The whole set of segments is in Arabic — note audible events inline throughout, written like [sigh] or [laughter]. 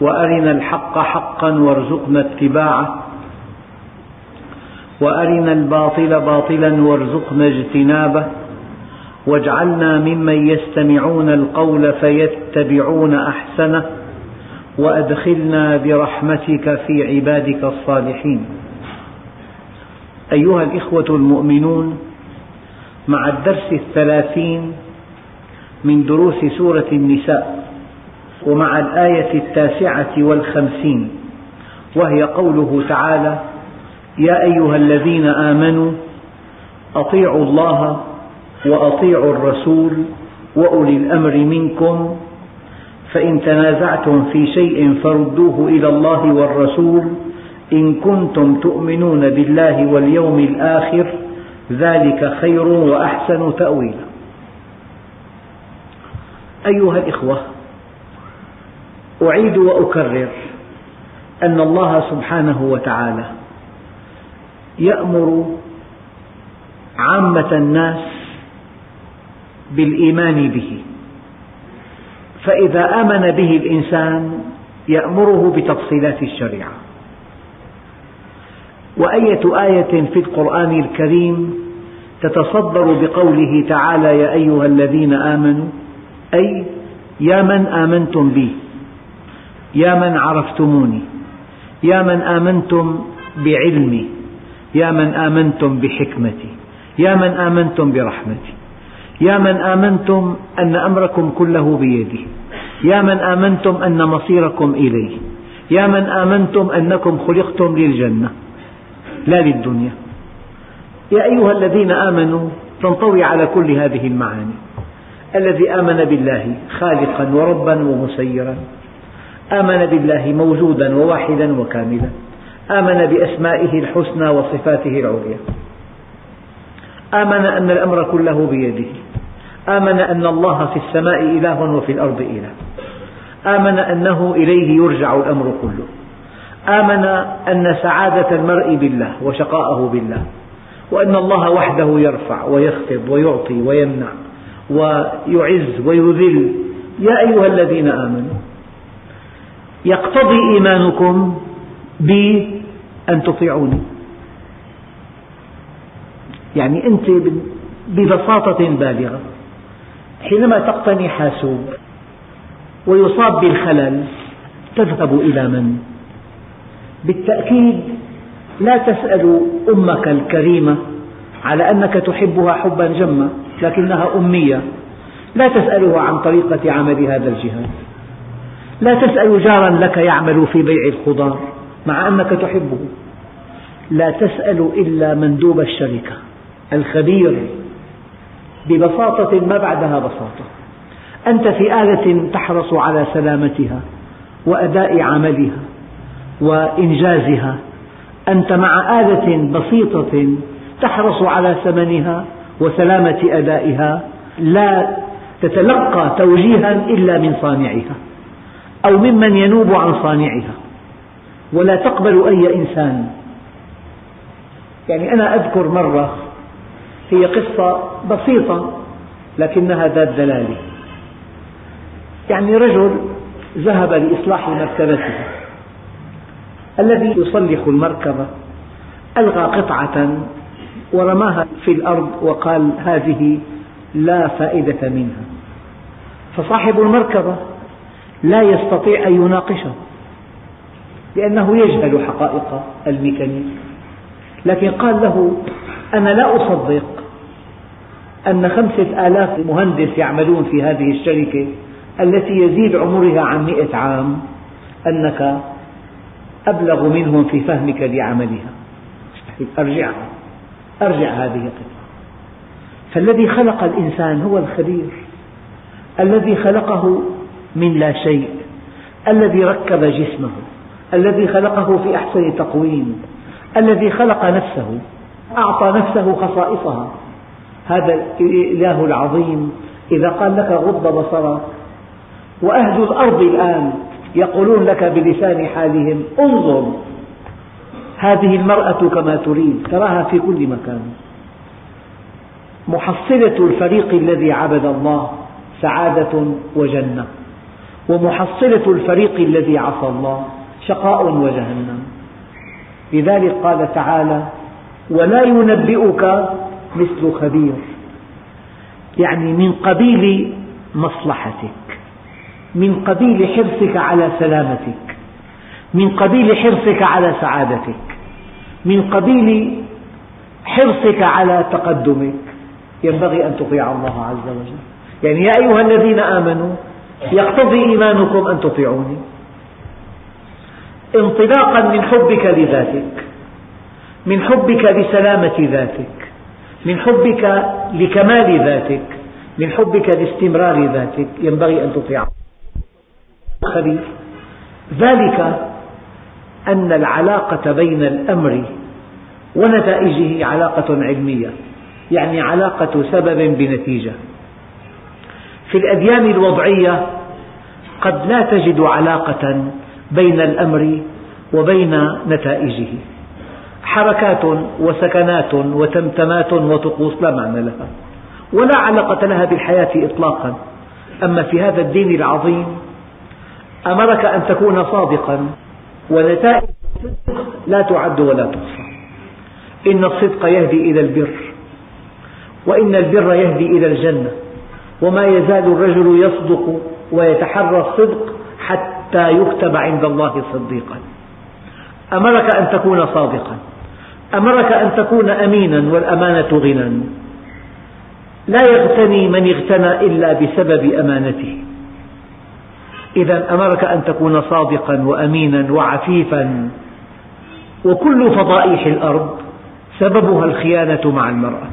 وأرنا الحق حقا وارزقنا اتباعه. وأرنا الباطل باطلا وارزقنا اجتنابه. واجعلنا ممن يستمعون القول فيتبعون أحسنه. وأدخلنا برحمتك في عبادك الصالحين. أيها الإخوة المؤمنون مع الدرس الثلاثين من دروس سورة النساء ومع الآية التاسعة والخمسين وهي قوله تعالى يا أيها الذين آمنوا أطيعوا الله وأطيعوا الرسول وأولي الأمر منكم فإن تنازعتم في شيء فردوه إلى الله والرسول إن كنتم تؤمنون بالله واليوم الآخر ذلك خير وأحسن تأويلا. أيها الإخوة أعيد وأكرر أن الله سبحانه وتعالى يأمر عامة الناس بالإيمان به. فإذا آمن به الإنسان يأمره بتفصيلات الشريعة. وأية آية في القرآن الكريم تتصدر بقوله تعالى يا أيها الذين آمنوا أي يا من آمنتم بي يا من عرفتموني يا من آمنتم بعلمي يا من آمنتم بحكمتي يا من آمنتم برحمتي يا من آمنتم أن أمركم كله بيدي يا من آمنتم أن مصيركم إلي يا من آمنتم أنكم خلقتم للجنة لا للدنيا. يا أيها الذين آمنوا تنطوي على كل هذه المعاني. الذي آمن بالله خالقا وربا ومسيرا. آمن بالله موجودا وواحدا وكاملا. آمن بأسمائه الحسنى وصفاته العليا. آمن أن الأمر كله بيده. آمن أن الله في السماء إله وفي الأرض إله. آمن أنه إليه يرجع الأمر كله. آمن أن سعادة المرء بالله وشقاءه بالله. وأن الله وحده يرفع ويخفض ويعطي ويمنع ويعز ويذل. يا أيها الذين آمنوا يقتضي إيمانكم بي أن تطيعوني. يعني أنت ببساطة بالغة حينما تقتني حاسوب ويصاب بالخلل تذهب إلى من؟ بالتأكيد لا تسأل أمك الكريمة على أنك تحبها حبا جما لكنها أمية. لا تسألها عن طريقة عمل هذا الجهاز لا تسأل جارا لك يعمل في بيع الخضار مع أنك تحبه. لا تسأل إلا مندوب الشركة الخبير ببساطة ما بعدها بساطة. أنت في آلة تحرص على سلامتها وأداء عملها وإنجازها. أنت مع آلة بسيطة تحرص على ثمنها وسلامة أدائها. لا تتلقى توجيها إلا من صانعها. أو ممن ينوب عن صانعها. ولا تقبل أي إنسان. يعني أنا أذكر مرة هي قصة بسيطة لكنها ذات دلالة. يعني رجل ذهب لإصلاح مركبته. الذي يصلح المركبة ألغى قطعة ورماها في الأرض وقال هذه لا فائدة منها. فصاحب المركبة لا يستطيع أن يناقشه لأنه يجهل حقائق الميكانيك. لكن قال له أنا لا أصدق أن خمسة آلاف مهندس يعملون في هذه الشركة التي يزيد عمرها عن مئة عام أنك أبلغ منهم في فهمك لعملها. أرجعها أرجع هذه القطعة فالذي خلق الإنسان هو الخبير. الذي خلقه من لا شيء الذي ركب جسمه الذي خلقه في أحسن تقويم الذي خلق نفسه أعطى نفسه خصائصها. هذا الإله العظيم إذا قال لك غض بصرك وأهل الأرض الآن يقولون لك بلسان حالهم انظر هذه المرأة كما تريد تراها في كل مكان. محصلة الفريق الذي عبد الله سعادة وجنة. ومحصلة الفريق الذي عصى الله شقاء وجهنم. لذلك قال تعالى ولا ينبئك مثل خبير. يعني من قبيل مصلحتك من قبيل حرصك على سلامتك من قبيل حرصك على سعادتك من قبيل حرصك على تقدمك. ينبغي أن تطيع الله عز وجل. يعني يا أيها الذين آمنوا يقتضي إيمانكم أن تطيعوني. انطلاقا من حبك لذاتك. من حبك لسلامة ذاتك. من حبك لكمال ذاتك. من حبك لاستمرار ذاتك. ينبغي أن تطيع ذلك أن العلاقة بين الأمر ونتائجه علاقة علمية يعني علاقة سبب بنتيجة. في الأديان الوضعية قد لا تجد علاقة بين الأمر وبين نتائجه. حركات وسكنات وتمتمات وطقوس لا معنى لها. ولا علاقة لها بالحياة إطلاقا. أما في هذا الدين العظيم أمرك أن تكون صادقا ونتائج لا تعد ولا تحصى. إن الصدق يهدي إلى البر وإن البر يهدي إلى الجنة. وما يزال الرجل يصدق ويتحرى الصدق حتى يكتب عند الله صديقا. أمرك أن تكون صادقا. أمرك أن تكون أمينا والأمانة غنى. لا يغتني من اغتنى إلا بسبب أمانته. إذا أمرك أن تكون صادقا وأمينا وعفيفا. وكل فضائح الأرض سببها الخيانة مع المرأة.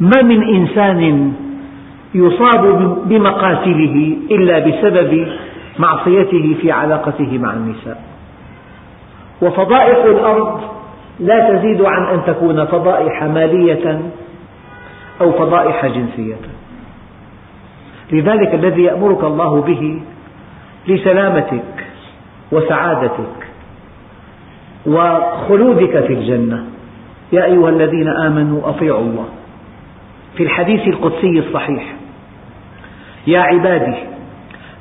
ما من إنسان يصاب بمقاتله إلا بسبب معصيته في علاقته مع النساء. وفضائح الأرض لا تزيد عن أن تكون فضائح مالية أو فضائح جنسية. لذلك الذي يأمرك الله به لسلامتك وسعادتك وخلودك في الجنة. يا أيها الذين آمنوا أطيعوا الله. في الحديث القدسي الصحيح. يا عبادي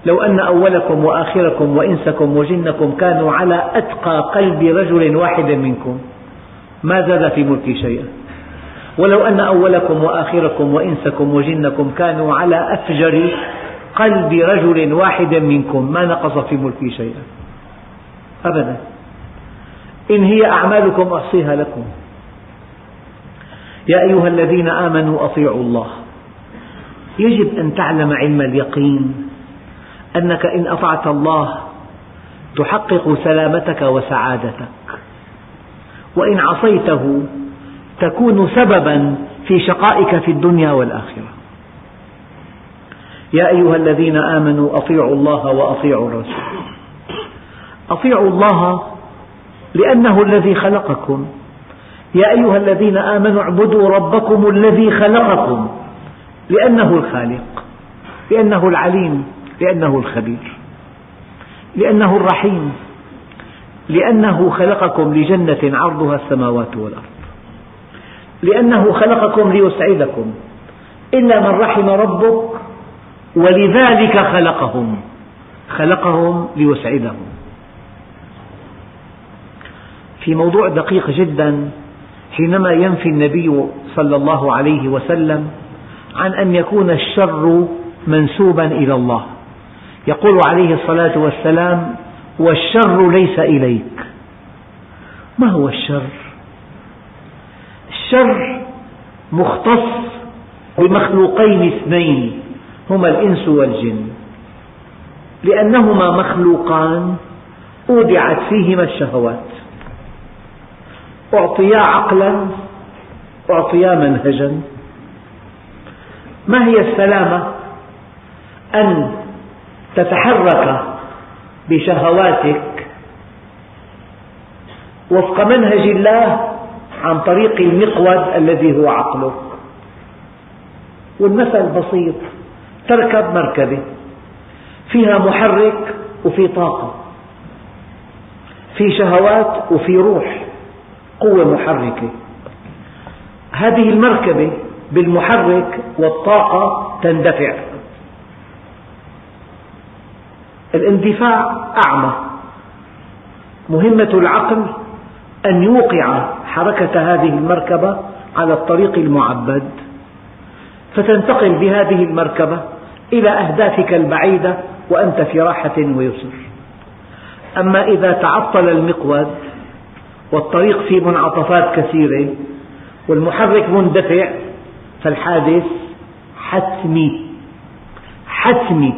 لو أن أولكم وآخركم وإنسكم وجنكم كانوا على أتقى قلب رجل واحد منكم ما زاد في ملكي شيئا. ولو أن أولكم وآخركم وإنسكم وجنكم كانوا على أفجر قلب رجل واحد منكم ما نقص في ملكي شيئا. أبدا. إن هي أعمالكم أحصيها لكم. يا أيها الذين آمنوا أطيعوا الله. يجب أن تعلم علم اليقين أنك إن أطعت الله تحقق سلامتك وسعادتك. وإن عصيته تكون سببا في شقائك في الدنيا والآخرة. يا أيها الذين آمنوا أطيعوا الله وأطيعوا الرسول. أطيعوا الله لأنه الذي خلقكم. يا أيها الذين آمنوا اعبدوا ربكم الذي خلقكم. لأنه الخالق لأنه العليم لأنه الخبير لأنه الرحيم لأنه خلقكم لجنة عرضها السماوات والأرض لأنه خلقكم ليسعدكم. إلا من رحم ربك ولذلك خلقهم خلقهم ليسعدهم. في موضوع دقيق جدا حينما ينفي النبي صلى الله عليه وسلم عن أن يكون الشر منسوبا إلى الله. يقول عليه الصلاة والسلام والشر ليس إليك. ما هو الشر؟ الشر مختص بمخلوقين اثنين هما الإنس والجن. لأنهما مخلوقان أودعت فيهما الشهوات. أعطيا عقلا أعطيا منهجا. ما هي السلامة؟ أن تتحرك بشهواتك وفق منهج الله عن طريق المقود الذي هو عقلك. والمثل بسيط تركب مركبة فيها محرك وفي طاقة في شهوات وفي روح قوة محركة. هذه المركبة بالمحرك والطاقة تندفع. الاندفاع أعمى. مهمة العقل أن يوقع حركة هذه المركبة على الطريق المعبد. فتنتقل بهذه المركبة إلى أهدافك البعيدة وأنت في راحة ويسر. أما إذا تعطل المقود والطريق فيه منعطفات كثيرة والمحرك مندفع فالحادث حتمي حتمي.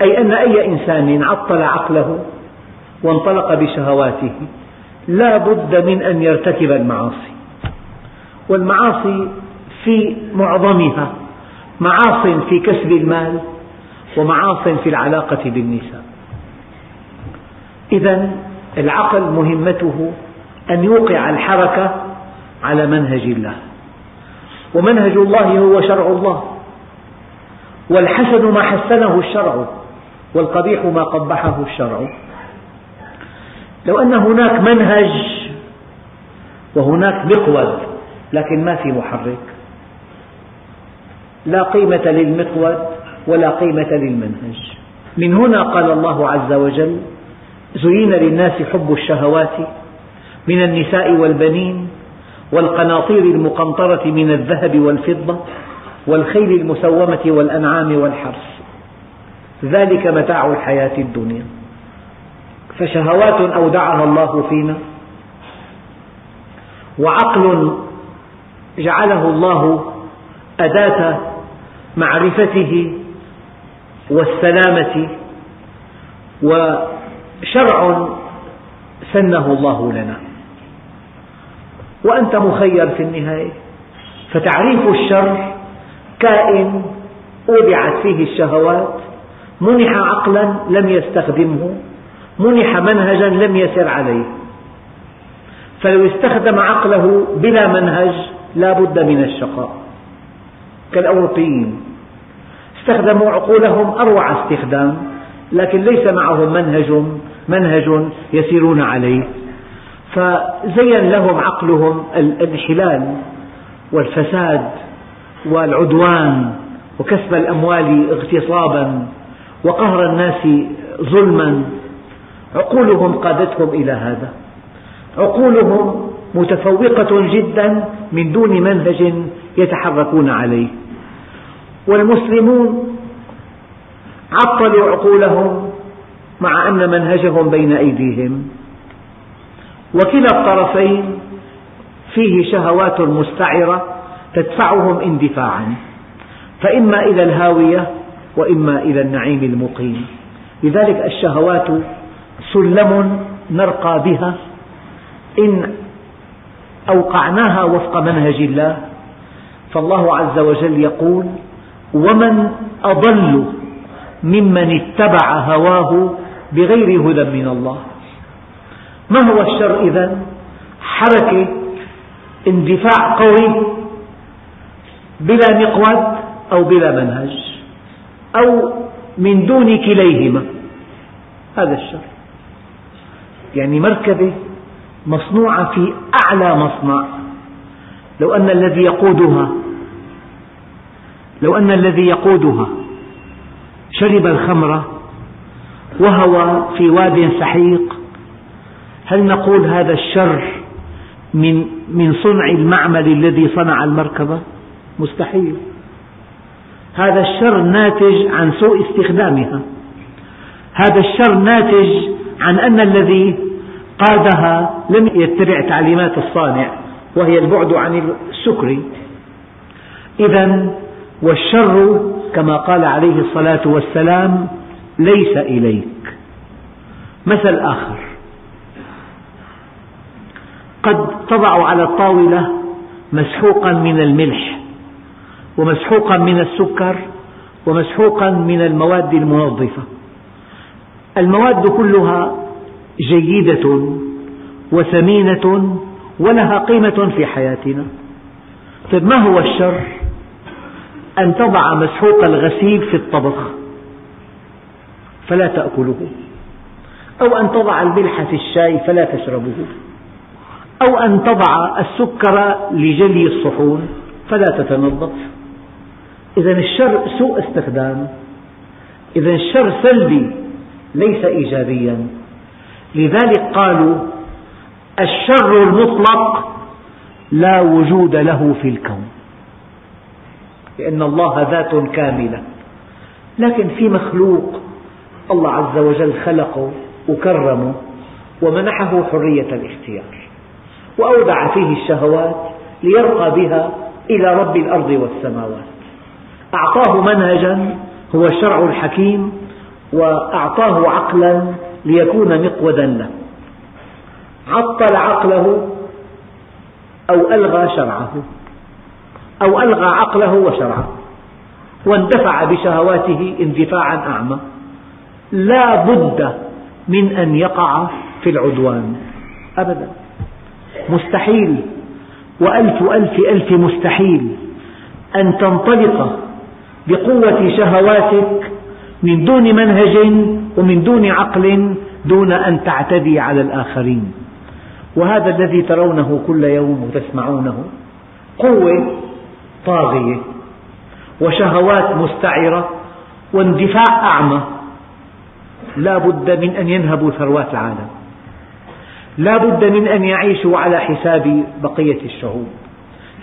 أي أن أي إنسان عطل عقله وانطلق بشهواته لا بد من أن يرتكب المعاصي. والمعاصي في معظمها معاص في كسب المال ومعاص في العلاقة بالنساء. إذا العقل مهمته أن يوقع الحركة على منهج الله. ومنهج الله هو شرع الله. والحسن ما حسنه الشرع والقبيح ما قبحه الشرع. لو أن هناك منهج وهناك مقود لكن ما في محرك. لا قيمة للمقود ولا قيمة للمنهج. من هنا قال الله عز وجل زين للناس حب الشهوات من النساء والبنين والقناطير المقنطرة من الذهب والفضة والخيل المسومة والأنعام والحرث. ذلك متاع الحياة الدنيا. فشهوات أودعها الله فينا. وعقل جعله الله أداة معرفته والسلامة. وشرع سنه الله لنا. وأنت مخير في النهاية. فتعريف الشر كائن أودعت فيه الشهوات. منح عقلا لم يستخدمه. منح منهجا لم يسر عليه. فلو استخدم عقله بلا منهج لا بد من الشقاء. كالأوروبيين. استخدموا عقولهم أروع استخدام لكن ليس معهم منهج منهج يسيرون عليه. فزين لهم عقلهم الانحلال والفساد والعدوان وكسب الأموال اغتصابا وقهر الناس ظلما. عقولهم قادتهم إلى هذا. عقولهم متفوقة جدا من دون منهج يتحركون عليه. والمسلمون عطلوا عقولهم مع أن منهجهم بين أيديهم. وكلا الطرفين فيه شهوات مستعرة تدفعهم اندفاعا. فإما إلى الهاوية وإما إلى النعيم المقيم. لذلك الشهوات سلم نرقى بها. إن أوقعناها وفق منهج الله فالله عز وجل يقول ومن أضل ممن اتبع هواه بغير هدى من الله. ما هو الشر إذا؟ حركة اندفاع قوي بلا مقود أو بلا منهج أو من دون كليهما. هذا الشر. يعني مركبة مصنوعة في أعلى مصنع. لو أن الذي يقودها لو أن الذي يقودها شرب الخمر وهوى في واد سحيق هل نقول هذا الشر من من صنع المعمل الذي صنع المركبة؟ مستحيل. هذا الشر ناتج عن سوء استخدامها. هذا الشر ناتج عن أن الذي قادها لم يتبع تعليمات الصانع وهي البعد عن السكر إذا والشر كما قال عليه الصلاة والسلام ليس إليك. مثل آخر. قد تضع على الطاولة مسحوقا من الملح ومسحوقا من السكر ومسحوقا من المواد المنظفة. المواد كلها جيدة وثمينة ولها قيمة في حياتنا. طيب ما هو الشر؟ أن تضع مسحوق الغسيل في الطبخ فلا تأكله أو أن تضع الملح في الشاي فلا تشربه. أو أن تضع السكر لجلي الصحون فلا تتنظف إذا الشر سوء استخدام. إذا الشر سلبي ليس إيجابيا. لذلك قالوا الشر المطلق لا وجود له في الكون. لأن الله ذات كاملة. لكن في مخلوق الله عز وجل خلقه وكرمه ومنحه حرية الاختيار. وأودع فيه الشهوات ليرقى بها إلى رب الأرض والسماوات. أعطاه منهجا هو الشرع الحكيم وأعطاه عقلا ليكون مقودا له. عطل عقله أو ألغى شرعه. أو ألغى عقله وشرعه. واندفع بشهواته اندفاعا أعمى. لا بد من أن يقع في العدوان. أبدا. مستحيل. وألف ألف ألف مستحيل. أن تنطلق بقوة شهواتك من دون منهج ومن دون عقل دون أن تعتدي على الآخرين. وهذا الذي ترونه كل يوم وتسمعونه. قوة طاغية. وشهوات مستعرة. واندفاع أعمى. لا بد من أن ينهبوا ثروات العالم. لا بد من أن يعيشوا على حساب بقية الشعوب.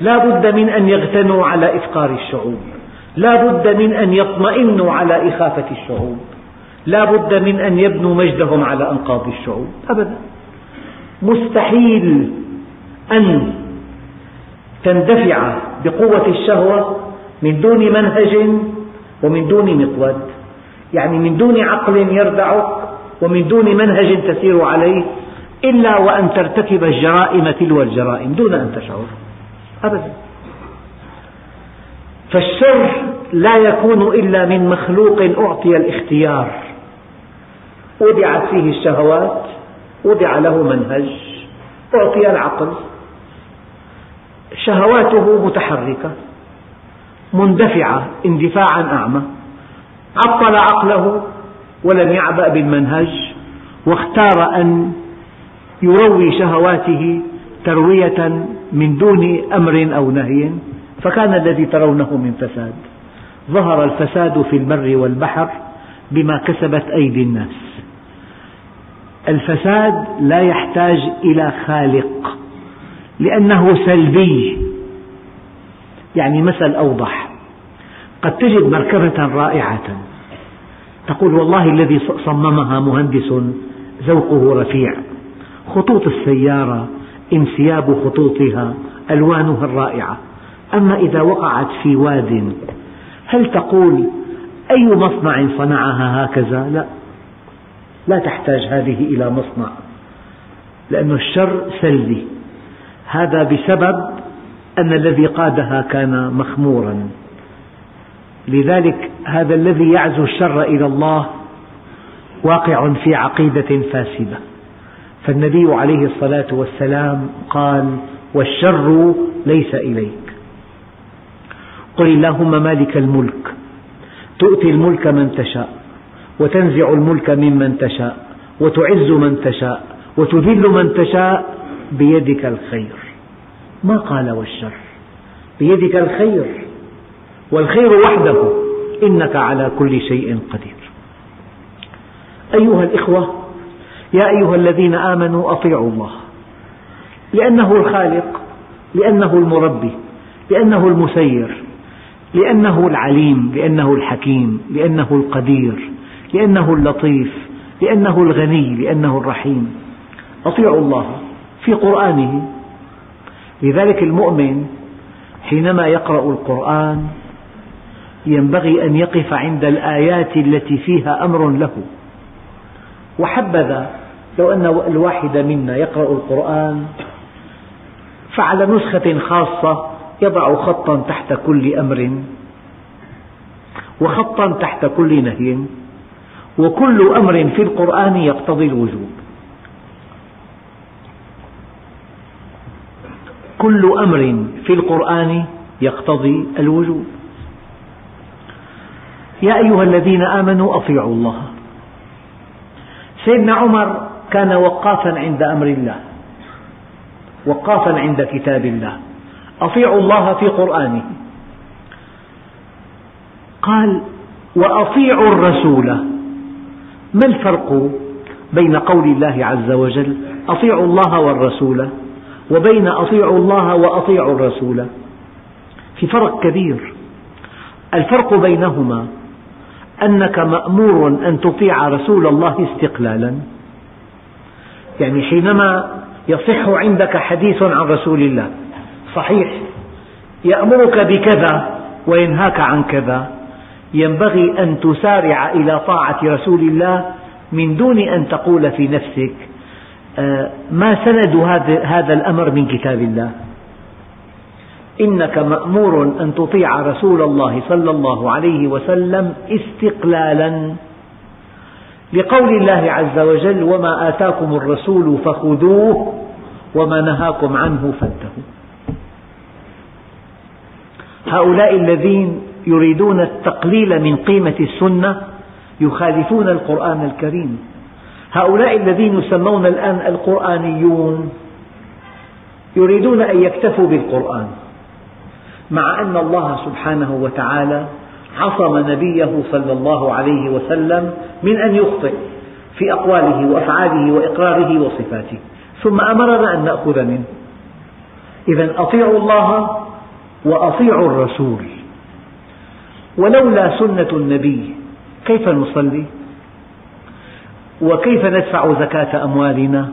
لا بد من أن يغتنوا على إفقار الشعوب. لا بد من أن يطمئنوا على إخافة الشعوب. لا بد من أن يبنوا مجدهم على أنقاض الشعوب. أبدا. مستحيل أن تندفع بقوة الشهوة من دون منهج ومن دون مقود. يعني من دون عقل يردعك ومن دون منهج تسير عليه إلا وأن ترتكب الجرائم تلو الجرائم دون أن تشعر. أبدا. فالشر لا يكون إلا من مخلوق أعطي الاختيار. وضعت فيه الشهوات وضع له منهج أعطي العقل. شهواته متحركة مندفعة اندفاعا أعمى. عطل عقله ولم يعبأ بالمنهج واختار أن يروي شهواته تروية من دون أمر أو نهي فكان الذي ترونه من فساد. ظهر الفساد في البر والبحر بما كسبت أيدي الناس. الفساد لا يحتاج إلى خالق لأنه سلبي يعني مثل أوضح. قد تجد مركبة رائعة تقول والله الذي صممها مهندس ذوقه رفيع. خطوط السيارة انسياب خطوطها ألوانها الرائعة. أما إذا وقعت في واد هل تقول أي مصنع صنعها هكذا؟ لا. لا تحتاج هذه إلى مصنع لأن الشر سلبي. هذا بسبب أن الذي قادها كان مخمورا. لذلك هذا الذي يعزو الشر إلى الله واقع في عقيدة فاسدة. فالنبي عليه الصلاة والسلام قال والشر ليس إليك. قل اللهم مالك الملك تؤتي الملك من تشاء وتنزع الملك ممن تشاء وتعز من تشاء وتذل من تشاء بيدك الخير. ما قال والشر؟ بيدك الخير. والخير وحده إنك على كل شيء قدير. أيها الإخوة يا أيها الذين آمنوا أطيعوا الله. لأنه الخالق لأنه المربي لأنه المسير لأنه العليم لأنه الحكيم لأنه القدير لأنه اللطيف لأنه الغني لأنه الرحيم. أطيعوا الله في قرآنه. لذلك المؤمن حينما يقرأ القرآن ينبغي أن يقف عند الآيات التي فيها أمر له. وحبذا لو أن الواحد منا يقرأ القرآن فعلى نسخة خاصة يضع خطا تحت كل أمر وخطا تحت كل نهي وكل أمر في القرآن يقتضي الوجوب. كل أمر في القرآن يقتضي الوجوب. يا أيها الذين آمنوا أطيعوا الله. سيدنا عمر كان وقافا عند أمر الله. وقافا عند كتاب الله. أطيعوا الله في قرآنه. قال وأطيعوا الرسول. ما الفرق بين قول الله عز وجل أطيعوا الله والرسول وبين أطيعوا الله وأطيعوا الرسول؟ في فرق كبير. الفرق بينهما أنك مأمور أن تطيع رسول الله استقلالا. يعني حينما يصح عندك حديث عن رسول الله صحيح يأمرك بكذا وينهاك عن كذا ينبغي أن تسارع إلى طاعة رسول الله من دون أن تقول في نفسك آه، ما سند هذا الأمر من كتاب الله؟ إنك مأمور أن تطيع رسول الله صلى الله عليه وسلم استقلالا لقول الله عز وجل وما آتاكم الرسول فخذوه وما نهاكم عنه فانتهوا. هؤلاء الذين يريدون التقليل من قيمة السنة يخالفون القرآن الكريم. هؤلاء الذين يسمون الآن القرآنيون يريدون أن يكتفوا بالقرآن مع أن الله سبحانه وتعالى عصم نبيه صلى الله عليه وسلم من أن يخطئ في أقواله وأفعاله وإقراره وصفاته. ثم أمرنا أن نأخذ منه. إذا أطيعوا الله وأطيعوا الرسول. ولولا سنة النبي كيف نصلي؟ وكيف ندفع زكاة أموالنا؟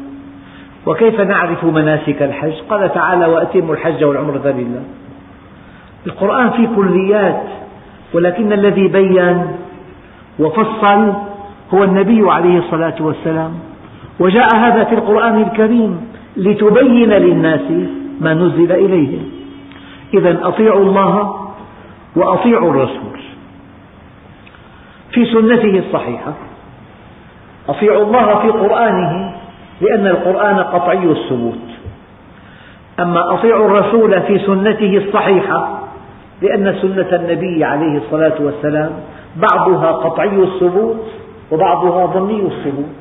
وكيف نعرف مناسك الحج؟ قال تعالى وأتموا الحج والعمرة لله. القرآن فيه كليات ولكن الذي بين وفصل هو النبي عليه الصلاة والسلام. وجاء هذا في القرآن الكريم لتبين للناس ما نزل إليهم إذا أطيعوا الله وأطيعوا الرسول. في سنته الصحيحة أطيعوا الله في قرآنه لأن القرآن قطعي الثبوت. أما أطيعوا الرسول في سنته الصحيحة لأن سنة النبي عليه الصلاة والسلام بعضها قطعي الثبوت وبعضها ظني الثبوت.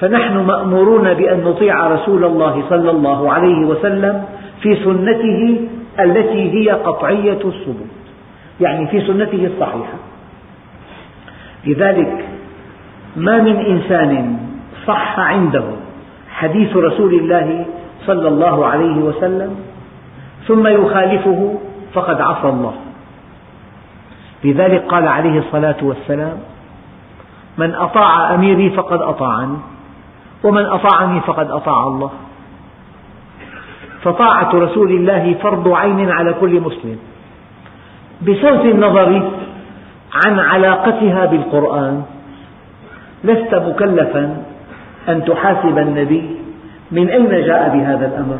فنحن مأمورون بأن نطيع رسول الله صلى الله عليه وسلم في سنته التي هي قطعية الثبوت. يعني في سنته الصحيحة. لذلك ما من إنسان صح عنده حديث رسول الله صلى الله عليه وسلم ثم يخالفه فقد عصى الله. لذلك قال عليه الصلاة والسلام من أطاع أميري فقد أطاعني ومن أطاعني فقد أطاع الله. فطاعة رسول الله فرض عين على كل مسلم. بصرف النظر عن علاقتها بالقرآن لست مكلفا أن تحاسب النبي من أين جاء بهذا الأمر.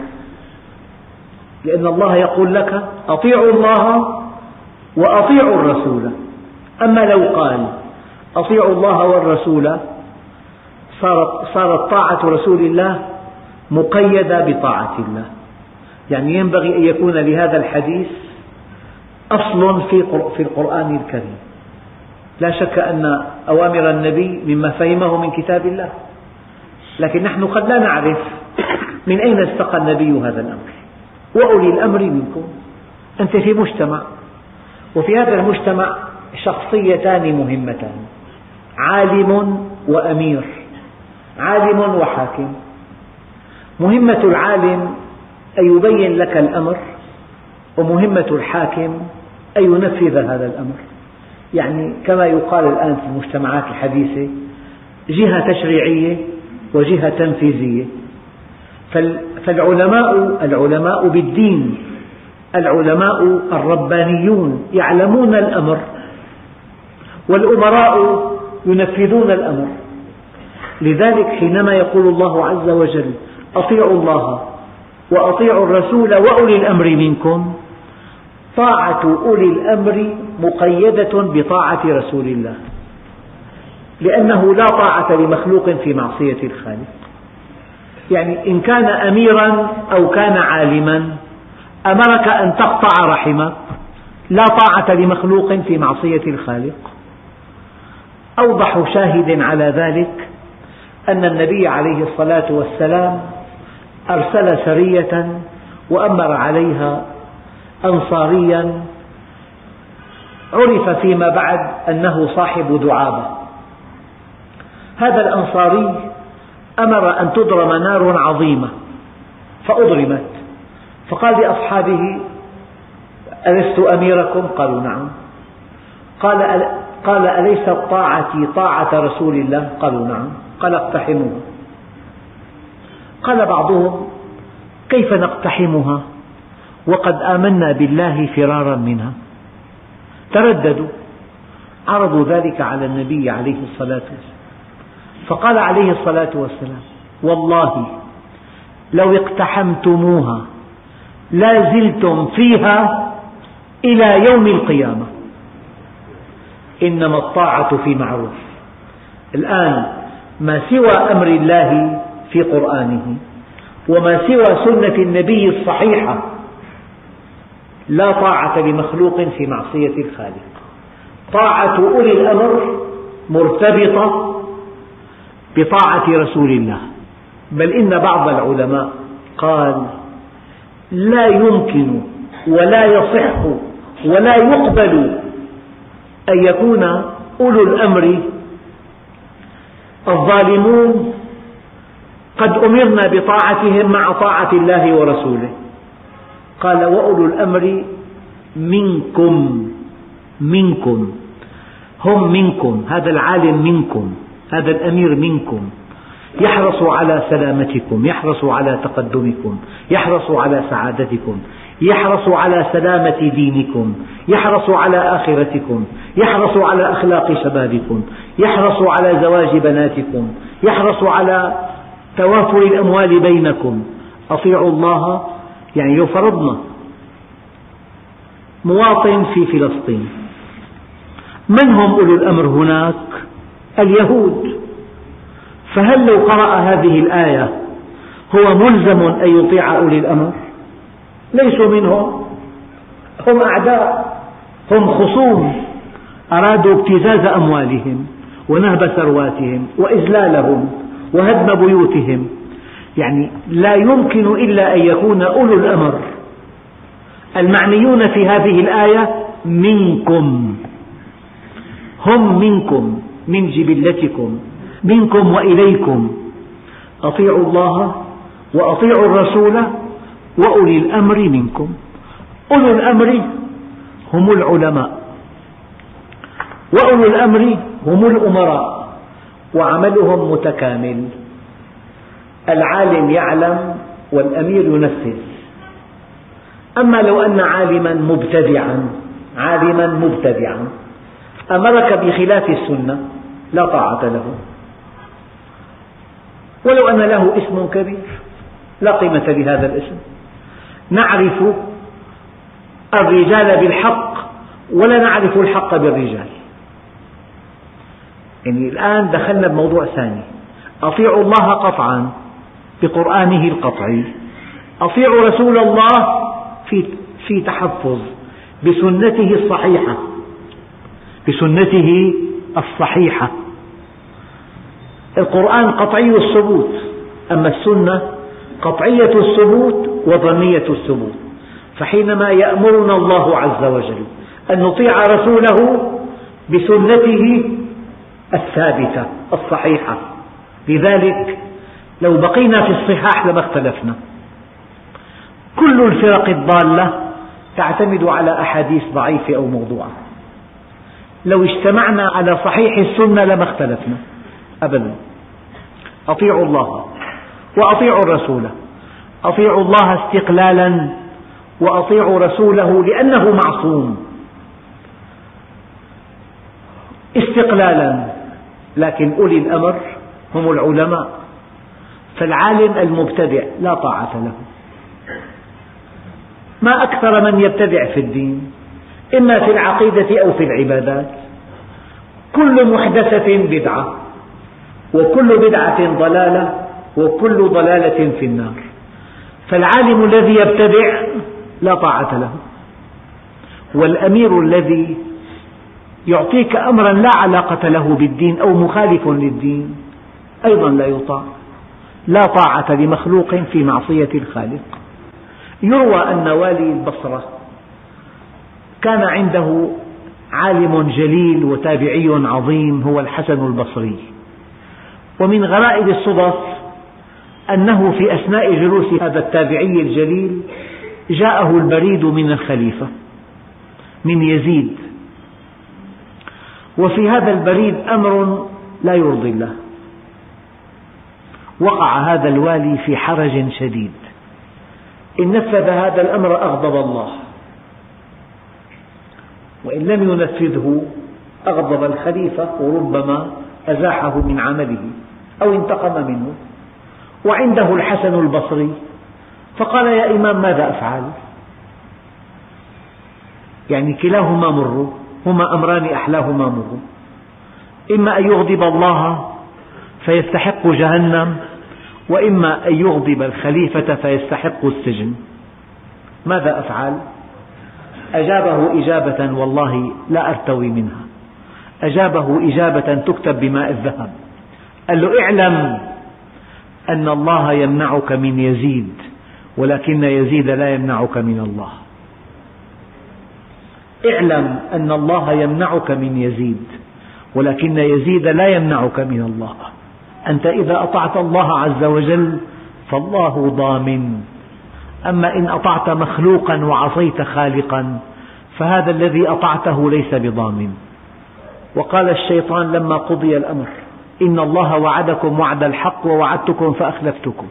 لأن الله يقول لك أطيعوا الله وأطيعوا الرسول. أما لو قال أطيعوا الله والرسول صارت, صارت طاعة رسول الله مقيدة بطاعة الله. يعني ينبغي أن يكون لهذا الحديث أصل في القرآن الكريم. لا شك أن أوامر النبي مما فهمه من كتاب الله. لكن نحن قد لا نعرف من أين استقى النبي هذا الأمر. وأولي الأمر منكم. أنت في مجتمع وفي هذا المجتمع شخصيتان مهمتان عالم وأمير عالم وحاكم. مهمة العالم أن يبين لك الأمر ومهمة الحاكم أن ينفذ هذا الأمر. يعني كما يقال الآن في المجتمعات الحديثة جهة تشريعية وجهة تنفيذية. فالعلماء العلماء بالدين. العلماء الربانيون يعلمون الأمر. والأمراء ينفذون الأمر. لذلك حينما يقول الله عز وجل أطيعوا الله وأطيعوا الرسول وأولي الأمر منكم. طاعة أولي الأمر مقيدة بطاعة رسول الله. لأنه لا طاعة لمخلوق في معصية الخالق. يعني إن كان أميرا أو كان عالما أمرك أن تقطع رحمك لا طاعة لمخلوق في معصية الخالق. أوضح شاهد على ذلك أن النبي عليه الصلاة والسلام أرسل سرية وأمر عليها أنصاريا. عرف فيما بعد أنه صاحب دعابة. هذا الأنصاري أمر أن تضرم نار عظيمة فأضرمت. فقال لأصحابه ألست أميركم؟ قالوا نعم. قال قال أليست طاعتي طاعة رسول الله؟ قالوا نعم. قال اقتحموها. قال بعضهم كيف نقتحمها؟ وقد آمنا بالله فرارا منها. ترددوا. عرضوا ذلك على النبي عليه الصلاة والسلام. فقال عليه الصلاة والسلام والله لو اقتحمتموها لا زلتم فيها إلى يوم القيامة. إنما الطاعة في معروف. الآن ما سوى أمر الله في قرآنه وما سوى سنة النبي الصحيحة لا طاعة لمخلوق في معصية الخالق. طاعة أولي الأمر مرتبطة بطاعة رسول الله. بل إن بعض العلماء قال لا يمكن ولا يصح ولا يقبل أن يكون أولو الأمر الظالمون قد أمرنا بطاعتهم مع طاعة الله ورسوله. قال وأولو الأمر منكم منكم هم منكم هذا العالم منكم. هذا الأمير منكم. يحرص على سلامتكم يحرص على تقدمكم يحرص على سعادتكم يحرص على سلامة دينكم يحرص على آخرتكم يحرص على أخلاق شبابكم يحرص على زواج بناتكم يحرص على توافر الأموال بينكم. أطيعوا الله يعني لو فرضنا. مواطن في فلسطين. من هم أولو الأمر هناك؟ اليهود. فهل لو قرأ هذه الآية هو ملزم أن يطيع أولي الأمر؟ ليسوا منهم. هم أعداء. هم خصوم. أرادوا ابتزاز أموالهم ونهب ثرواتهم وإذلالهم وهدم بيوتهم. يعني لا يمكن إلا أن يكون أولو الأمر. المعنيون في هذه الآية منكم. هم منكم. من جبلتكم منكم وإليكم. أطيعوا الله وأطيعوا الرسول وأولي الأمر منكم. أولو الأمر هم العلماء وأولو الأمر هم الأمراء وعملهم متكامل. العالم يعلم والأمير ينفذ. أما لو أن عالما مبتدعا عالما مبتدعا أمرك بخلاف السنة. لا طاعة له. ولو أن له اسم كبير لا قيمة لهذا الاسم. نعرف الرجال بالحق ولا نعرف الحق بالرجال. يعني الآن دخلنا بموضوع ثاني. أطيعوا الله قطعا بقرآنه القطعي. أطيعوا رسول الله في في تحفظ بسنته الصحيحة. بسنته الصحيحة. القرآن قطعي الثبوت أما السنة قطعية الثبوت وظنية الثبوت. فحينما يأمرنا الله عز وجل أن نطيع رسوله بسنته الثابتة الصحيحة. لذلك لو بقينا في الصحاح لما اختلفنا. كل الفرق الضالة تعتمد على أحاديث ضعيفة أو موضوعة. لو اجتمعنا على صحيح السنة لما اختلفنا. أبدا. أطيعوا الله وأطيعوا الرسول. أطيعوا الله استقلالا وأطيعوا رسوله لأنه معصوم. استقلالا. لكن أولي الأمر هم العلماء. فالعالم المبتدع لا طاعة له. ما أكثر من يبتدع في الدين. إما في العقيدة أو في العبادات. كل محدثة بدعة وكل بدعة ضلالة وكل ضلالة في النار. فالعالم الذي يبتدع لا طاعة له. والأمير الذي يعطيك أمرا لا علاقة له بالدين أو مخالف للدين أيضا لا يطاع. لا طاعة لمخلوق في معصية الخالق. يروى أن والي البصرة كان عنده عالم جليل وتابعي عظيم هو الحسن البصري. ومن غرائب الصدف أنه في أثناء جلوس هذا التابعي الجليل جاءه البريد من الخليفة من يزيد. وفي هذا البريد أمر لا يرضي الله. وقع هذا الوالي في حرج شديد. إن نفذ هذا الأمر أغضب الله. وإن لم ينفذه أغضب الخليفة وربما أزاحه من عمله أو انتقم منه. وعنده الحسن البصري فقال يا إمام ماذا أفعل؟ يعني كلاهما مر هما أمران أحلاهما مر إما أن يغضب الله فيستحق جهنم وإما أن يغضب الخليفة فيستحق السجن. ماذا أفعل؟ أجابه إجابة والله لا أرتوي منها. أجابه إجابة تكتب بماء الذهب. قال له اعلم أن الله يمنعك من يزيد ولكن يزيد لا يمنعك من الله. اعلم أن الله يمنعك من يزيد ولكن يزيد لا يمنعك من الله. أنت إذا أطعت الله عز وجل فالله ضامن. أما إن أطعت مخلوقا وعصيت خالقا فهذا الذي أطعته ليس بضامن. وقال الشيطان لما قضي الأمر إن الله وعدكم وعد الحق ووعدتكم فأخلفتكم.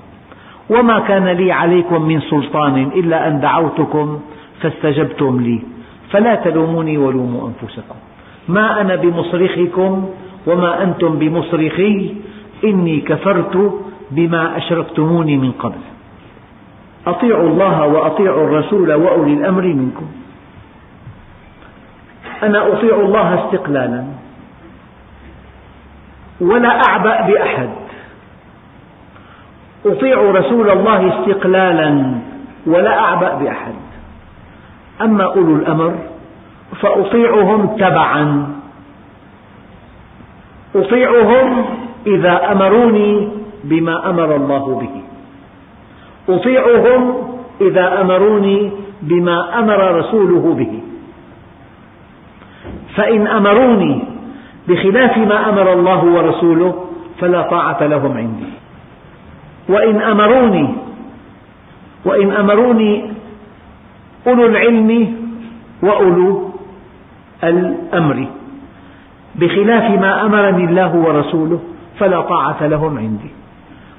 وما كان لي عليكم من سلطان إلا أن دعوتكم فاستجبتم لي. فلا تلوموني ولوموا أنفسكم. ما أنا بمصرخكم وما أنتم بمصرخي إني كفرت بما أشركتموني من قبل. أطيعوا الله وأطيعوا الرسول وأولي الأمر منكم. أنا أطيع الله استقلالا. ولا أعبأ بأحد. أطيع رسول الله استقلالا ولا أعبأ بأحد. أما أولو الأمر فأطيعهم تبعا. أطيعهم إذا أمروني بما أمر الله به. أطيعهم إذا أمروني بما أمر رسوله به. فإن أمروني بخلاف ما أمر الله ورسوله فلا طاعة لهم عندي. وإن أمروني وإن أمروني أولو العلم وأولو الأمر. بخلاف ما أمرني الله ورسوله فلا طاعة لهم عندي.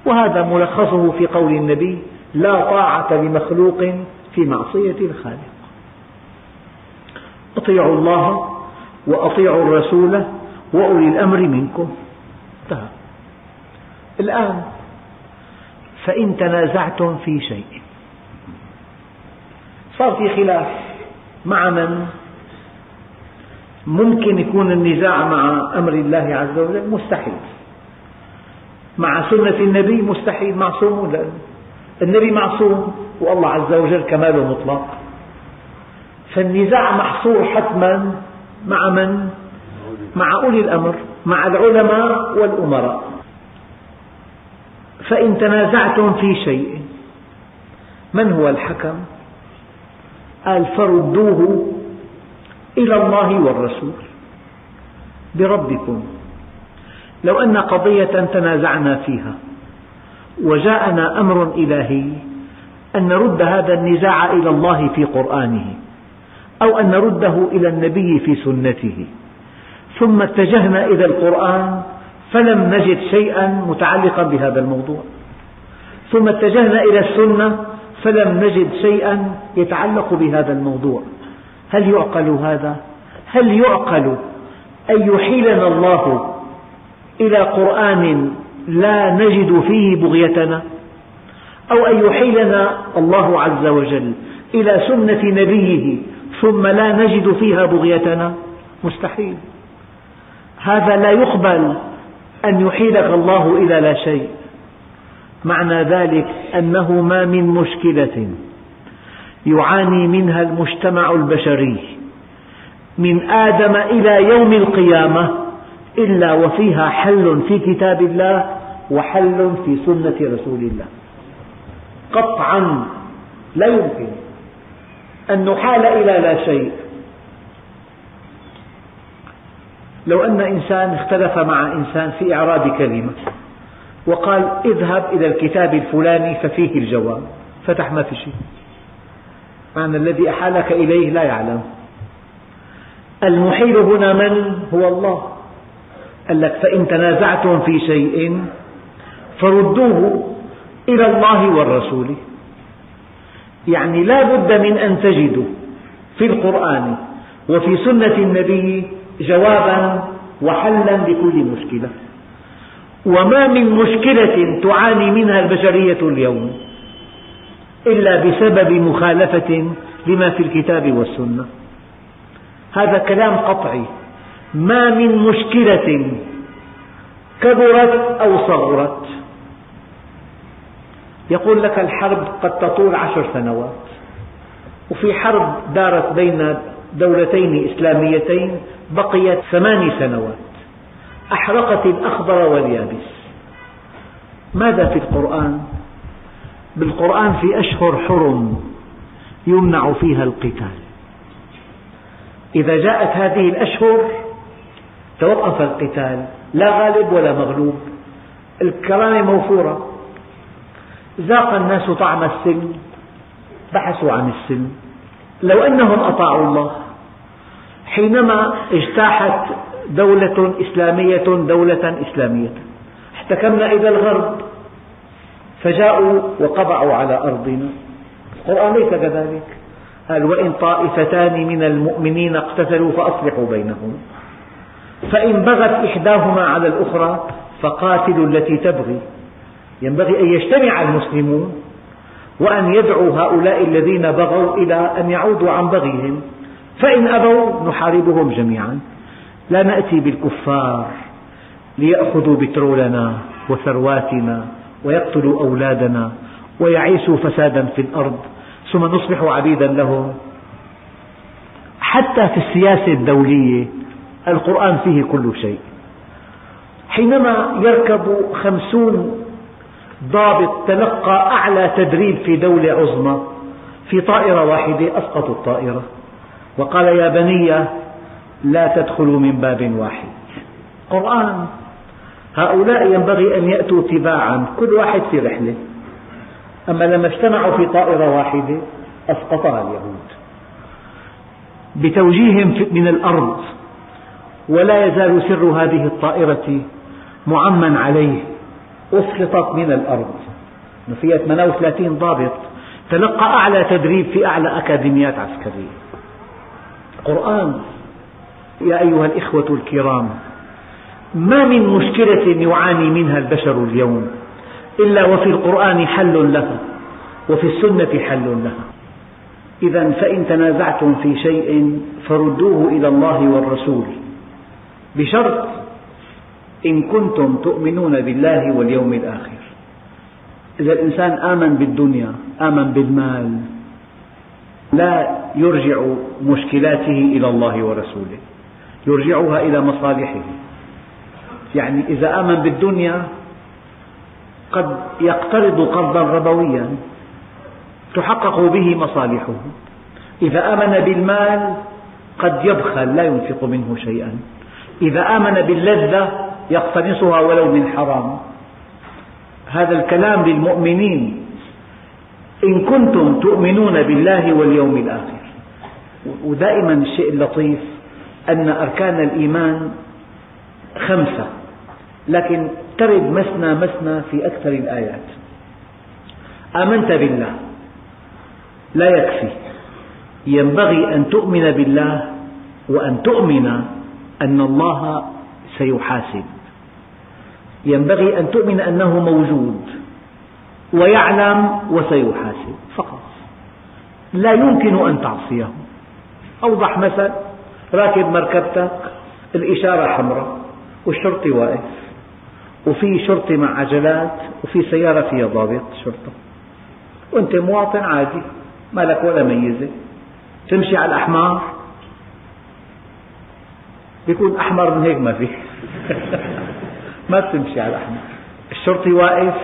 وهذا ملخصه في قول النبي لا طاعة لمخلوق في معصية الخالق. أطيعوا الله وأطيعوا الرسول وأولي الأمر منكم. انتهى. الآن فإن تنازعتم في شيء. صار في خلاف مع من؟ ممكن يكون النزاع مع أمر الله عز وجل؟ مستحيل. مع سنة النبي مستحيل. معصوم لا النبي معصوم والله عز وجل كماله مطلق فالنزاع محصور حتما مع من؟ مع أولي الأمر مع العلماء والأمراء فإن تنازعتم في شيء من هو الحكم؟ قال فردوه إلى الله والرسول بربكم لو أن قضية تنازعنا فيها وجاءنا أمر إلهي أن نرد هذا النزاع إلى الله في قرآنه أو أن نرده إلى النبي في سنته. ثم اتجهنا إلى القرآن فلم نجد شيئا متعلقا بهذا الموضوع. ثم اتجهنا إلى السنة فلم نجد شيئا يتعلق بهذا الموضوع. هل يعقل هذا؟ هل يعقل أن يحيلنا الله إلى قرآن لا نجد فيه بغيتنا أو أن يحيلنا الله عز وجل إلى سنة نبيه ثم لا نجد فيها بغيتنا؟ مستحيل. هذا لا يقبل أن يحيلك الله إلى لا شيء. معنى ذلك أنه ما من مشكلة يعاني منها المجتمع البشري من آدم إلى يوم القيامة إلا وفيها حل في كتاب الله وحل في سنة رسول الله. قطعا لا يمكن أن نحال إلى لا شيء. لو أن إنسان اختلف مع إنسان في إعراب كلمة وقال اذهب إلى الكتاب الفلاني ففيه الجواب فتح ما في شيء. معنى الذي أحالك إليه لا يعلم. المحيل هنا من؟ هو الله. قال لك فإن تنازعتم في شيء فردوه إلى الله والرسول. يعني لا بد من أن تجدوا في القرآن وفي سنة النبي جوابا وحلا لكل مشكلة. وما من مشكلة تعاني منها البشرية اليوم إلا بسبب مخالفة لما في الكتاب والسنة. هذا كلام قطعي. ما من مشكلة كبرت أو صغرت. يقول لك الحرب قد تطول عشر سنوات وفي حرب دارت بين دولتين إسلاميتين بقيت ثماني سنوات. أحرقت الأخضر واليابس. ماذا في القرآن؟ بالقرآن في أشهر حرم يمنع فيها القتال. إذا جاءت هذه الأشهر توقف القتال لا غالب ولا مغلوب. الكرامة موفورة. ذاق الناس طعم السلم بحثوا عن السلم لو أنهم أطاعوا الله حينما اجتاحت دولة إسلامية دولة إسلامية. احتكمنا إلى الغرب. فجاءوا وقبعوا على أرضنا. القرآن ليس كذلك. قال وإن طائفتان من المؤمنين اقتتلوا فأصلحوا بينهم. فإن بغت إحداهما على الأخرى فقاتلوا التي تبغي. ينبغي أن يجتمع المسلمون وأن يدعوا هؤلاء الذين بغوا إلى أن يعودوا عن بغيهم. فإن أبوا نحاربهم جميعا. لا نأتي بالكفار ليأخذوا بترولنا وثرواتنا ويقتلوا أولادنا ويعيشوا فسادا في الأرض. ثم نصبح عبيدا لهم. حتى في السياسة الدولية القرآن فيه كل شيء. حينما يركب خمسون ضابط تلقى أعلى تدريب في دولة عظمى في طائرة واحدة أسقطوا الطائرة وقال يا بني لا تدخلوا من باب واحد. قرآن هؤلاء ينبغي أن يأتوا تباعا كل واحد في رحلة. أما لما اجتمعوا في طائرة واحدة أسقطها اليهود. بتوجيه من الأرض ولا يزال سر هذه الطائرة معمى عليه. أسقطت من الأرض. فيها 38 ضابط. تلقى أعلى تدريب في أعلى أكاديميات عسكرية. قرآن. يا أيها الإخوة الكرام ما من مشكلة يعاني منها البشر اليوم؟ إلا وفي القرآن حل لها وفي السنة حل لها. إذا فإن تنازعتم في شيء فردوه إلى الله والرسول. بشرط إن كنتم تؤمنون بالله واليوم الآخر. إذا الإنسان آمن بالدنيا آمن بالمال لا يرجع مشكلاته إلى الله ورسوله يرجعها إلى مصالحه. يعني إذا آمن بالدنيا قد يقترض قرضا ربويا تحقق به مصالحه. إذا آمن بالمال قد يبخل لا ينفق منه شيئا. إذا آمن باللذة يقتنصها ولو من حرام. هذا الكلام للمؤمنين. إن كنتم تؤمنون بالله واليوم الآخر. ودائما الشيء اللطيف أن أركان الإيمان خمسة لكن ترد مثنى مثنى في أكثر الآيات. آمنت بالله لا يكفي. ينبغي أن تؤمن بالله وأن تؤمن أن الله سيحاسب. ينبغي أن تؤمن أنه موجود ويعلم وسيحاسب. فقط. لا يمكن أن تعصيه. أوضح مثل راكب مركبتك الإشارة حمراء والشرطي واقف. وفي شرطي مع عجلات وفي سيارة فيها ضابط شرطة. وأنت مواطن عادي ما لك ولا ميزة. تمشي على الأحمر بيكون أحمر من هيك ما في. [laughs] ما بتمشي على الأحمر الشرطي واقف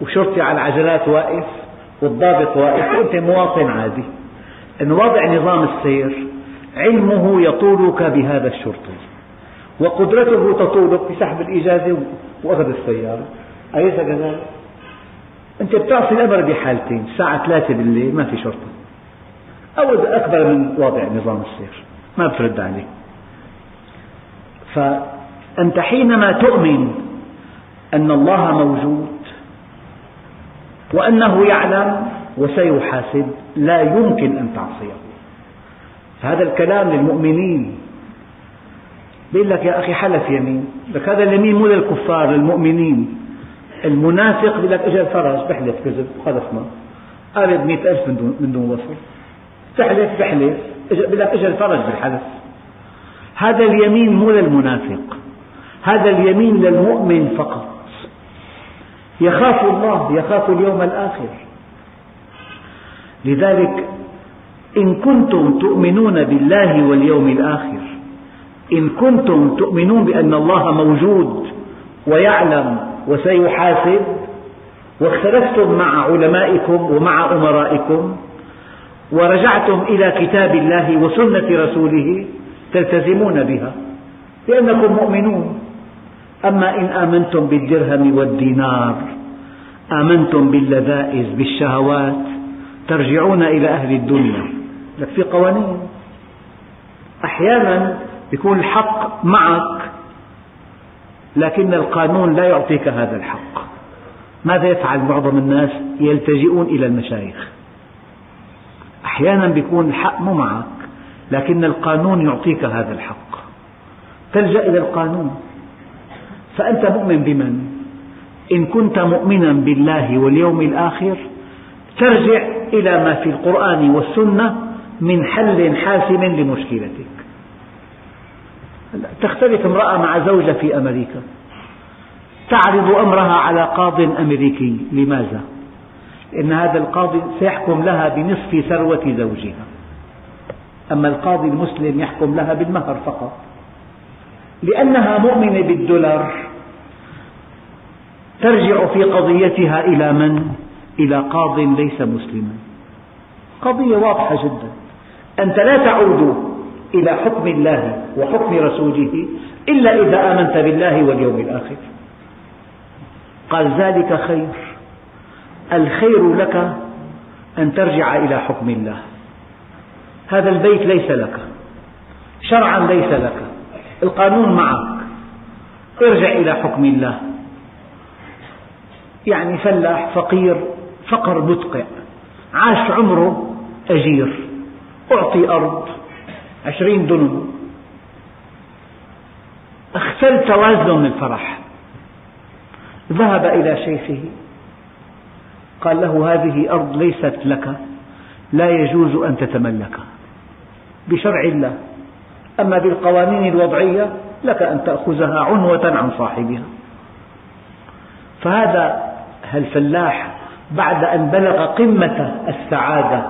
وشرطي على العجلات واقف والضابط واقف وأنت مواطن عادي. أن وضع نظام السير علمه يطولك بهذا الشرطي. وقدرته تطولك بسحب الإجازة وأخذ السيارة. أليس كذلك؟ أنت بتعصي الأمر بحالتين. الساعة ثلاثة بالليل ما في شرطة أو أكبر من وضع نظام السير. ما بترد عليه. فأنت حينما تؤمن أن الله موجود وأنه يعلم وسيحاسب لا يمكن أن تعصيه. هذا الكلام للمؤمنين. بيقول لك يا أخي حلف يمين. لك هذا اليمين مو للكفار للمؤمنين. المنافق بيقول لك اجى الفرج بحلف كذب خلصنا قارب مئة ألف من دون وصف تحلف بحلف بيقول لك اجى الفرج بالحلف. هذا اليمين مو للمنافق. هذا اليمين للمؤمن فقط. يخاف الله يخاف اليوم الآخر. لذلك إن كنتم تؤمنون بالله واليوم الآخر إن كنتم تؤمنون بأن الله موجود ويعلم وسيحاسب واختلفتم مع علمائكم ومع أمرائكم ورجعتم إلى كتاب الله وسنة رسوله تلتزمون بها لأنكم مؤمنون. أما إن آمنتم بالدرهم والدينار آمنتم باللذائذ بالشهوات ترجعون إلى أهل الدنيا. لك في قوانين. أحيانا يكون الحق معك لكن القانون لا يعطيك هذا الحق. ماذا يفعل معظم الناس؟ يلتجئون إلى المشايخ. أحيانا يكون الحق مو معك. لكن القانون يعطيك هذا الحق. تلجأ إلى القانون. فأنت مؤمن بمن؟ إن كنت مؤمنا بالله واليوم الآخر ترجع إلى ما في القرآن والسنة من حل حاسم لمشكلتك. تختلف امرأة مع زوجة في أمريكا. تعرض أمرها على قاض أمريكي. لماذا؟ لأن هذا القاضي سيحكم لها بنصف ثروة زوجها. أما القاضي المسلم يحكم لها بالمهر فقط. لأنها مؤمنة بالدولار ترجع في قضيتها إلى من؟ إلى قاض ليس مسلما. قضية واضحة جدا. أنت لا تعود إلى حكم الله وحكم رسوله إلا إذا آمنت بالله واليوم الآخر. قال ذلك خير. الخير لك أن ترجع إلى حكم الله. هذا البيت ليس لك. شرعا ليس لك. القانون معك. ارجع إلى حكم الله. يعني فلاح فقير فقر مدقع عاش عمره أجير. أعطي أرض عشرين دنم. اختل توازنه من الفرح. ذهب إلى شيخه. قال له هذه أرض ليست لك. لا يجوز أن تتملكها بشرع الله. أما بالقوانين الوضعية لك أن تأخذها عنوة عن صاحبها. فهذا الفلاح بعد أن بلغ قمة السعادة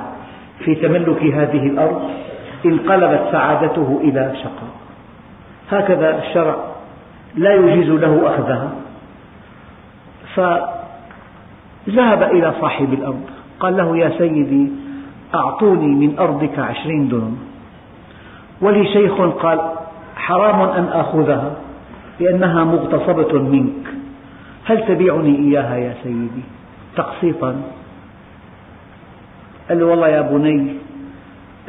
في تملك هذه الأرض انقلبت سعادته إلى شقاء. هكذا الشرع لا يجيز له أخذها. فذهب إلى صاحب الأرض قال له يا سيدي أعطوني من أرضك عشرين دنم ولي شيخ قال حرام أن آخذها لأنها مغتصبة منك. هل تبيعني إياها يا سيدي؟ تقسيطا قال له والله يا بني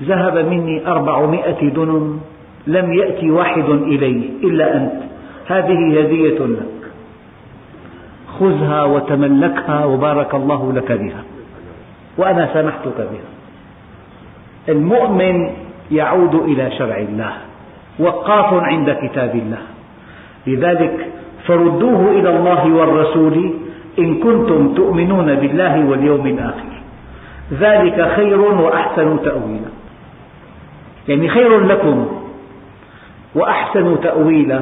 ذهب مني أربعمائة دنم لم يأتي واحد إلي إلا أنت. هذه هدية لك. خذها وتملكها وبارك الله لك بها. وأنا سامحتك بها. المؤمن يعود إلى شرع الله وقاف عند كتاب الله. لذلك فردوه إلى الله والرسول إن كنتم تؤمنون بالله واليوم الآخر. ذلك خير وأحسن تأويلا. يعني خير لكم وأحسن تأويلا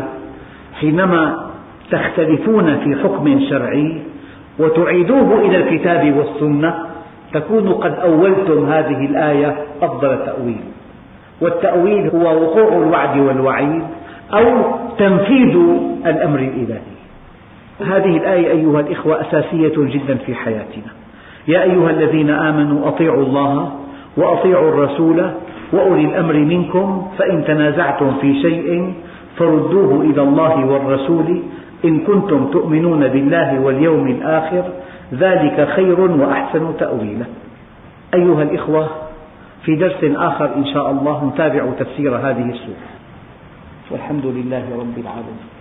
حينما تختلفون في حكم شرعي وتعيدوه إلى الكتاب والسنة تكونوا قد أولتم هذه الآية أفضل تأويل. والتأويل هو وقوع الوعد والوعيد أو تنفيذ الأمر الإلهي. هذه الآية أيها الإخوة أساسية جدا في حياتنا. يا أيها الذين آمنوا أطيعوا الله وأطيعوا الرسول وأولي الأمر منكم فإن تنازعتم في شيء فردوه إلى الله والرسول إن كنتم تؤمنون بالله واليوم الآخر ذلك خير وأحسن تأويلا. أيها الإخوة في درس آخر إن شاء الله نتابع تفسير هذه السورة. والحمد لله رب العالمين.